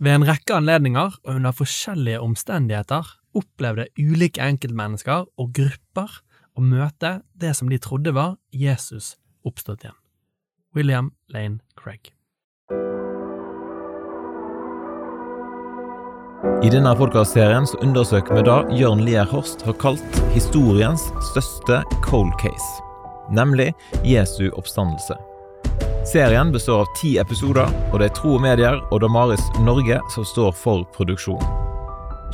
Ved en rekke anledninger og under forskjellige omstendigheter opplevde ulike enkeltmennesker og grupper å møte det som de trodde var Jesus oppstått igjen. William Lane Craig. I denne podkastserien undersøker vi det Jørn Lier Horst har kalt historiens største cold case, nemlig Jesu oppstandelse. Serien består av ti episoder, og det er Tro og Medier og Damaris Norge som står for produksjonen.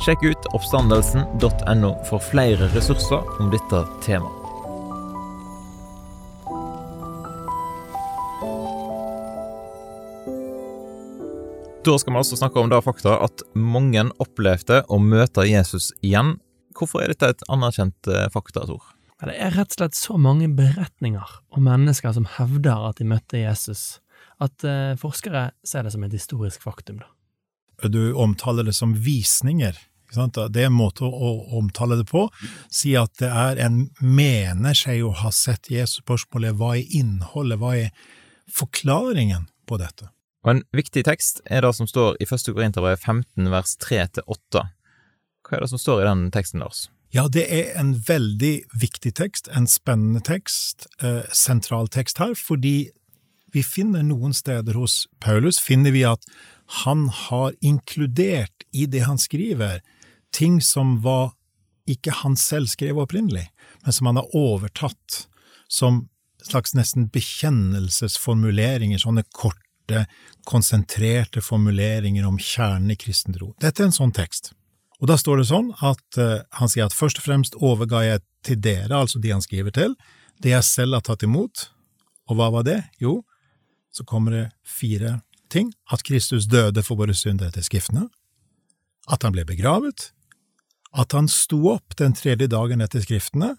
Sjekk ut oppstandelsen.no for flere ressurser om dette temaet. Da skal vi altså snakke om det fakta at mange opplevde å møte Jesus igjen. Hvorfor er dette et anerkjent eh, fakta, Tor? Det er rett og slett så mange beretninger om mennesker som hevder at de møtte Jesus, at eh, forskere ser det som et historisk faktum. da. Du omtaler det som visninger. ikke sant? Det er en måte å omtale det på. Si at det er en mener seg å ha sett Jesus. Spørsmålet hva er innholdet, hva er forklaringen på dette? Og En viktig tekst er det som står i 1. Korinterbrev 15 vers 3-8. Hva er det som står i den teksten, Lars? Ja, det er en veldig viktig tekst, en spennende tekst, eh, sentral tekst her, fordi vi finner noen steder hos Paulus finner vi at han har inkludert i det han skriver, ting som var ikke han selv skrev opprinnelig, men som han har overtatt som slags nesten bekjennelsesformuleringer, sånne korte, konsentrerte formuleringer om kjernen i kristen tro. Dette er en sånn tekst. Og da står det sånn at uh, han sier at først og fremst overga jeg til dere, altså de han skriver til, det jeg selv har tatt imot. Og hva var det? Jo, så kommer det fire ting. At Kristus døde for våre synder etter Skriftene. At han ble begravet. At han sto opp den tredje dagen etter Skriftene.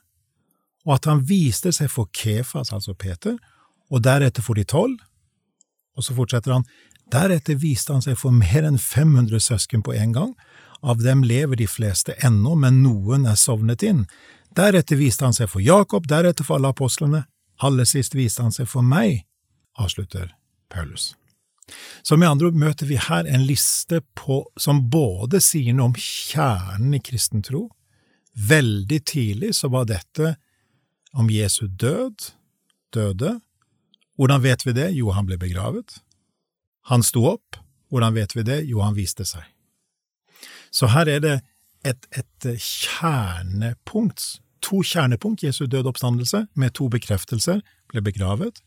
Og at han viste seg for Kefas, altså Peter, og deretter for de tolv. Og så fortsetter han. Deretter viste han seg for mer enn 500 søsken på en gang. Av dem lever de fleste ennå, men noen er sovnet inn. Deretter viste han seg for Jakob, deretter for alle apostlene. Aller sist viste han seg for meg, avslutter Paulus. Så med andre ord møter vi her en liste på, som både sier noe om kjernen i kristen tro. Veldig tidlig så var dette om Jesu død, døde. Hvordan vet vi det? Jo, han ble begravet. Han sto opp. Hvordan vet vi det? Jo, han viste seg. Så her er det et, et kjernepunkt, to kjernepunkt, Jesu døde oppstandelse, med to bekreftelser, ble begravet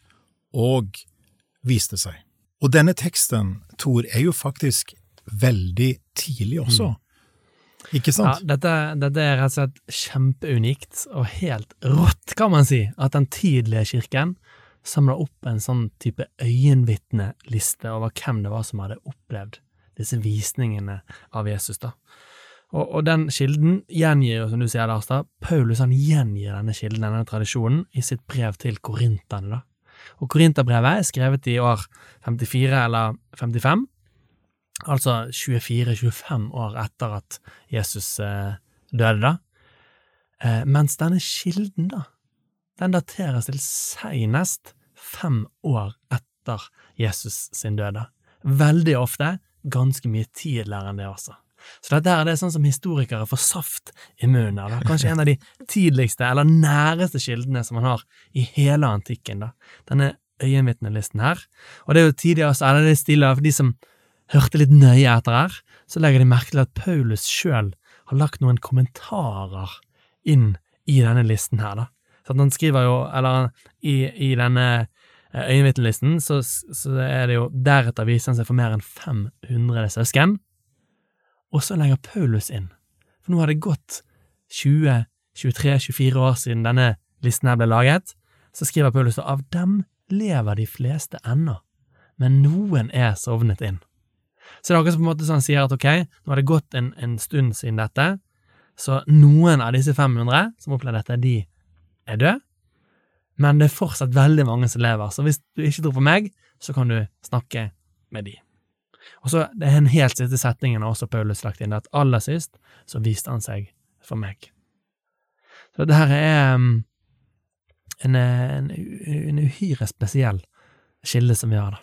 og viste seg. Og denne teksten, Tor, er jo faktisk veldig tidlig også. Mm. Ikke sant? Ja, dette, dette, er rett og slett kjempeunikt og helt rått, kan man si, at den tidlige kirken samla opp en sånn type øyenvitneliste over hvem det var som hadde opplevd disse visningene av Jesus. da. Og, og den kilden gjengir jo, som du sier, Lars, da, Paulus han gjengir denne kilden, denne tradisjonen, i sitt brev til korinterne. da. Og Korinterbrevet er skrevet i år 54 eller 55, altså 24-25 år etter at Jesus eh, døde, da. Eh, mens denne kilden, da, den dateres til senest fem år etter Jesus sin død. Veldig ofte ganske mye tidligere enn det også. Så dette er det sånn som historikere får saft i munnen av. Kanskje en av de tidligste eller næreste kildene som man har i hele antikken. da. Denne øyenvitnelisten her. Og det er jo tidlig også, eller det er stille av de som hørte litt nøye etter her, så legger de merke til at Paulus sjøl har lagt noen kommentarer inn i denne listen her, da. Så han skriver jo, eller i, i denne øyenvitnelisten, så, så er det jo deretter viser han seg for mer enn 500 søsken. Og så legger Paulus inn, for nå har det gått 20, 23, 24 år siden denne listen her ble laget, så skriver Paulus at av dem lever de fleste ennå, men noen er sovnet inn. Så det er akkurat på en måte så han sier at ok, nå har det gått en, en stund siden dette, så noen av disse 500 som opplevde dette, de er døde, men det er fortsatt veldig mange som lever, så hvis du ikke tror på meg, så kan du snakke med de. Og så Det er en helt siste setningen også Paulus lagt inn, at aller sist så viste han seg for meg. Så det her er um, en, en, en uhyre spesiell skille som vi har, da.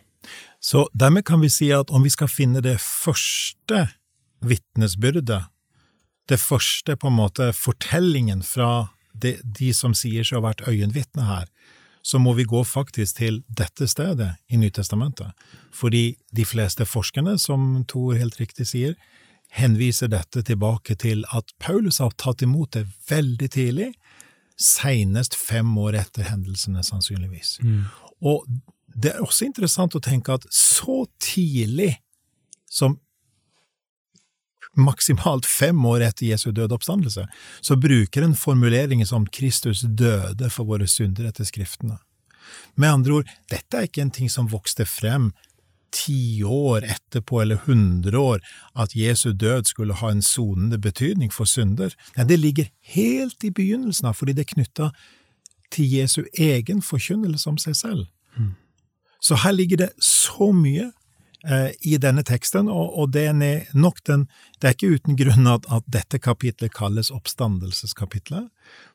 Så dermed kan vi si at om vi skal finne det første vitnesbyrdet, det første på en måte fortellingen fra de, de som sier seg å ha vært øyenvitne her, så må vi gå faktisk til dette stedet i Nytestamentet. Fordi de fleste forskerne, som Tor helt riktig sier, henviser dette tilbake til at Paulus har tatt imot det veldig tidlig, senest fem år etter hendelsene, sannsynligvis. Mm. Og det er også interessant å tenke at så tidlig som maksimalt fem år etter Jesu døde oppstandelse, så bruker en formuleringer som Kristus døde for våre synder etter Skriftene. Med andre ord, dette er ikke en ting som vokste frem ti år etterpå eller hundre år, at Jesu død skulle ha en sonende betydning for synder. Nei, det ligger helt i begynnelsen av, fordi det er knytta til Jesu egen forkynnelse om seg selv. Mm. Så her ligger det så mye i denne teksten, og, og det er nok den Det er ikke uten grunn at, at dette kapitlet kalles oppstandelseskapitlet,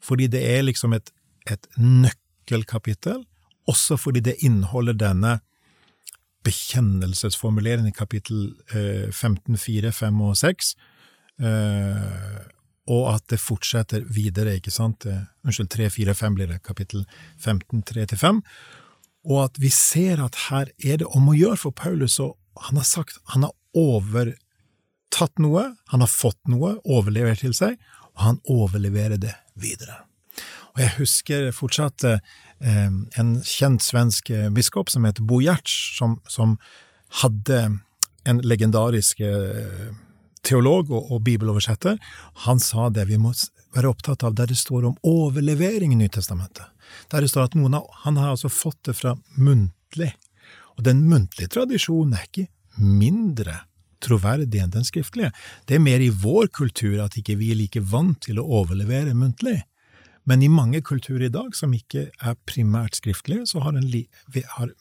fordi det er liksom et, et nøkkelkapittel, også fordi det inneholder denne bekjennelsesformuleringen i kapittel eh, 15, 4, 5 og 6, eh, og at det fortsetter videre, ikke sant? Eh, unnskyld, 3, 4, 5 blir det, kapittel 15, 3-5, og at vi ser at her er det om å gjøre for Paulus, og han har sagt han har overtatt noe, han har fått noe, overlevert til seg, og han overleverer det videre. Og jeg husker fortsatt eh, en kjent svensk eh, biskop som heter Bo Giertz, som, som, hadde en legendarisk eh, teolog og, og, bibeloversetter. Han sa det vi må være opptatt av der det står om overlevering i Nytestamentet. Der det står at noen av, Han har altså fått det fra muntlig. Og den muntlige tradisjonen er ikke mindre troverdig enn den skriftlige. Det er mer i vår kultur at ikke vi er like vant til å overlevere muntlig. Men i mange kulturer i dag som ikke er primært skriftlige, så en har,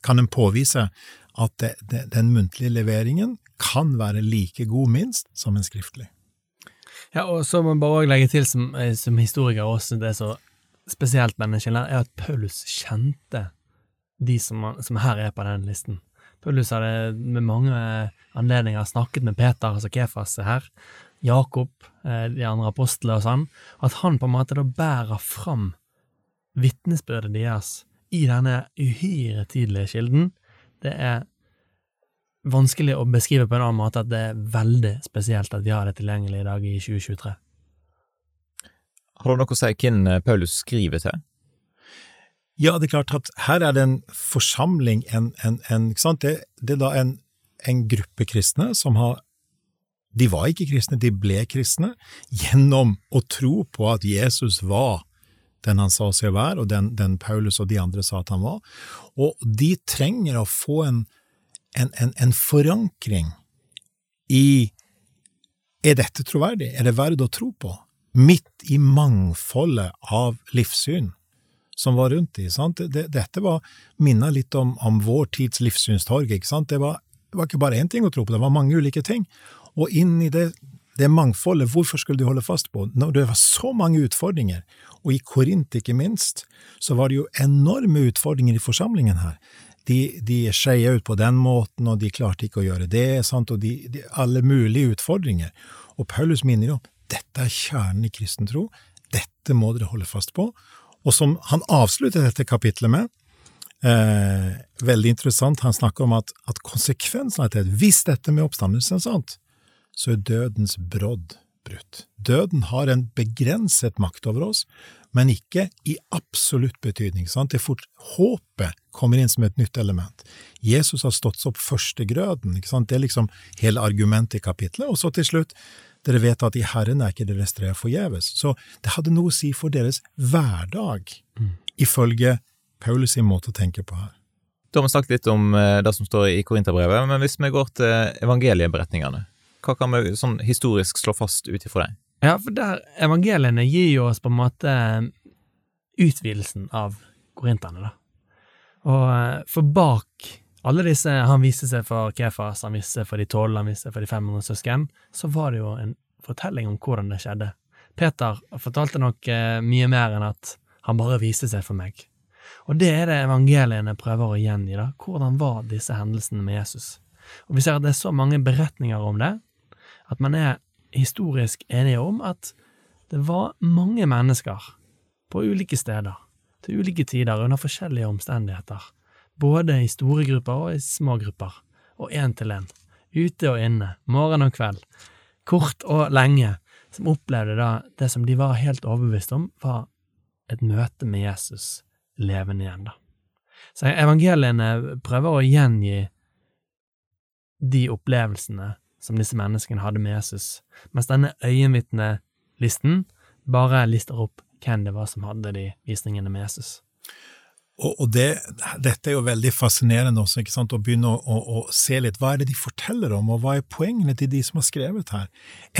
kan en påvise at det, det, den muntlige leveringen kan være like god, minst, som en skriftlig. Ja, og så må man bare legge til som, eh, som historiker også, det er så spesielt menneskene, er at Paulus kjente de som, som her er på den listen. Paulus hadde med mange anledninger snakket med Peter, altså Kefas, her, Jakob, eh, de andre apostlene og sånn, at han på en måte da bærer fram vitnesbyrdet deres i denne uhyre tidlige kilden, det er vanskelig å beskrive på en annen måte at det er veldig spesielt at vi har det tilgjengelig i dag i 2023. Har du noe å si hvem eh, Paulus skriver til? Ja, det er klart at her er det en forsamling, en, en, en det, det, er da en, en gruppe kristne som har de var ikke kristne, de ble kristne gjennom å tro på at Jesus var den han sa seg å være, og den, den, Paulus og de andre sa at han var. Og de trenger å få en, en, en, en forankring i er dette troverdig, er det verdt å tro på, midt i mangfoldet av livssyn som var rundt de, sant? Det, dette var minna litt om, om, vår tids livssynstorg? Det var, det var ikke bare én ting å tro på, det var mange ulike ting. Og inn i det, det mangfoldet, hvorfor skulle du holde fast på? Når det var så mange utfordringer, og i Korint ikke minst, så var det jo enorme utfordringer i forsamlingen her. De, de skeia ut på den måten, og de klarte ikke å gjøre det, sant? og de, de, alle mulige utfordringer. Og Paulus minner jo dette er kjernen i kristen tro, dette må dere holde fast på. Og som han avslutter dette kapitlet med, eh, veldig interessant, han snakker om at, at konsekvensen av dette, hvis dette med oppstandelsen er sant, så er dødens brodd brutt. Døden har en begrenset makt over oss, men ikke i absolutt betydning. Sant? Det er fort Håpet kommer inn som et nytt element. Jesus har stått opp førstegrøden. Ikke sant? Det er liksom hele argumentet i kapitlet. Og så til slutt, dere vet at i Herren er ikke deres strev forgjeves. Så det hadde noe å si for deres hverdag, mm. ifølge Paulus' måte å tenke på her. Da har vi snakket litt om eh, det som står i Korinterbrevet, men hvis vi går til evangelieberetningene, hva kan vi sånn historisk slå fast ut ifra det? Ja, for der evangeliene gir jo oss på en måte eh, utvidelsen av korinterne, da. Og eh, for bak alle disse Han viste seg for Kefas, han viste seg for de tolv, han viste seg for de 500 søsken. Så var det jo en fortelling om hvordan det skjedde. Peter fortalte nok eh, mye mer enn at han bare viste seg for meg. Og det er det evangeliene prøver å gjengi. da. Hvordan var disse hendelsene med Jesus? Og Vi ser at det er så mange beretninger om det, at man er historisk enige om at det var mange mennesker på ulike steder, til ulike tider, under forskjellige omstendigheter, både i store grupper og i små grupper, og én til én, ute og inne, morgen og kveld, kort og lenge, som opplevde da det som de var helt overbevist om, var et møte med Jesus levende igjen, da. Så evangeliene prøver å gjengi de opplevelsene som disse menneskene hadde med Jesus, mens denne øyenvitnelisten bare lister opp hvem det var som hadde de visningene med Jesus. Og, det, dette er jo veldig fascinerende også, ikke sant, å begynne å, å, å, se litt hva er det de forteller om, og hva er poengene til de som har skrevet her.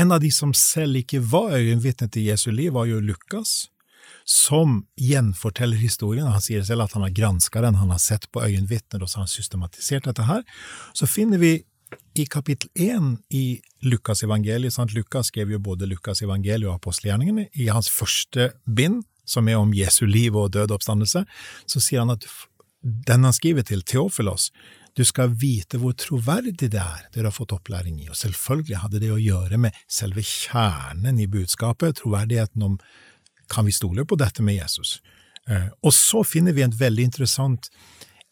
En av de som selv ikke var øyenvitne til Jesu liv, var jo Lukas, som gjenforteller historien. Han sier selv at han har granska den, han har sett på øyenvitner, og så har han systematisert dette her. Så finner vi i kapittel én i Lukas evangeliet sant? Lukas skrev jo både Lukas evangeliet og apostelgjerningene. I hans første bind, som er om Jesu liv og død oppstandelse, så sier han at den han skriver til Teofilos, du skal vite hvor troverdig det er dere har fått opplæring i, og selvfølgelig hadde det å gjøre med selve kjernen i budskapet, troverdigheten om kan vi stole på dette med Jesus. Eh, og så finner vi en veldig interessant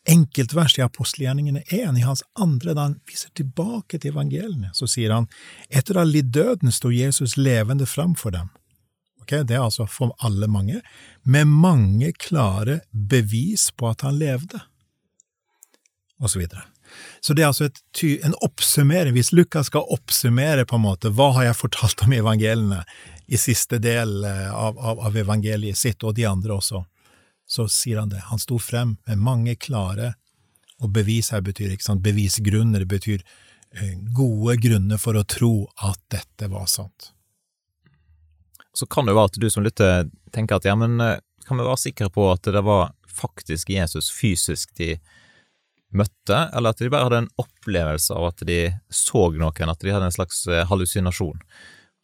enkeltvers i apostelgjerningene 1, i hans andre, da han viser tilbake til evangeliene, så sier han, etter å ha lidd døden sto Jesus levende fram for dem. Okay, det er altså for alle mange, med mange klare bevis på at han levde, og så videre. Så det er altså et, en oppsummering, hvis Lukas skal oppsummere på en måte hva har jeg fortalt om evangeliene i siste del eh, av, av, av evangeliet sitt, og de andre også, så sier han det. Han sto frem med mange klare, og bevis her betyr ikke sant, bevisgrunner, det betyr eh, gode grunner for å tro at dette var sant. Så kan det jo være at du som lytter tenker at ja, men eh, kan vi være sikre på at det var faktisk Jesus fysisk de møtte, eller at de bare hadde en opplevelse av at de så noen, at de hadde en slags eh, hallusinasjon.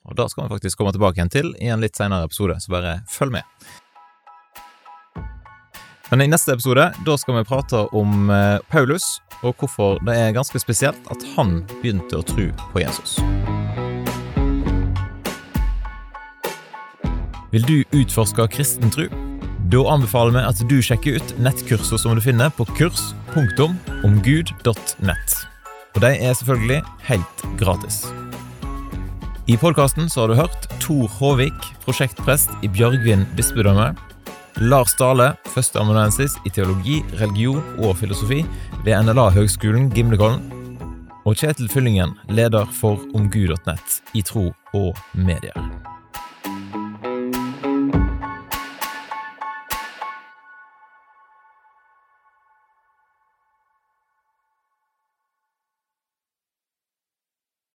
Og Da skal vi faktisk komme tilbake igjen til i en litt senere episode, så bare følg med. Men i neste episode da skal vi prate om eh, Paulus, og hvorfor det er ganske spesielt at han begynte å tro på Jesus. Vil du utforske kristen tro? Da anbefaler vi at du sjekker ut nettkursene som du finner på kurs.omgud.nett. Og de er selvfølgelig helt gratis. I podkasten har du hørt Tor Håvik, prosjektprest i Bjørgvin bispedømme, Lars Dale, førsteamanuensis i teologi, religion og filosofi ved NLA-høgskolen Gimlekollen. Og Kjetil Fyllingen, leder for omgud.nett i tro og medier.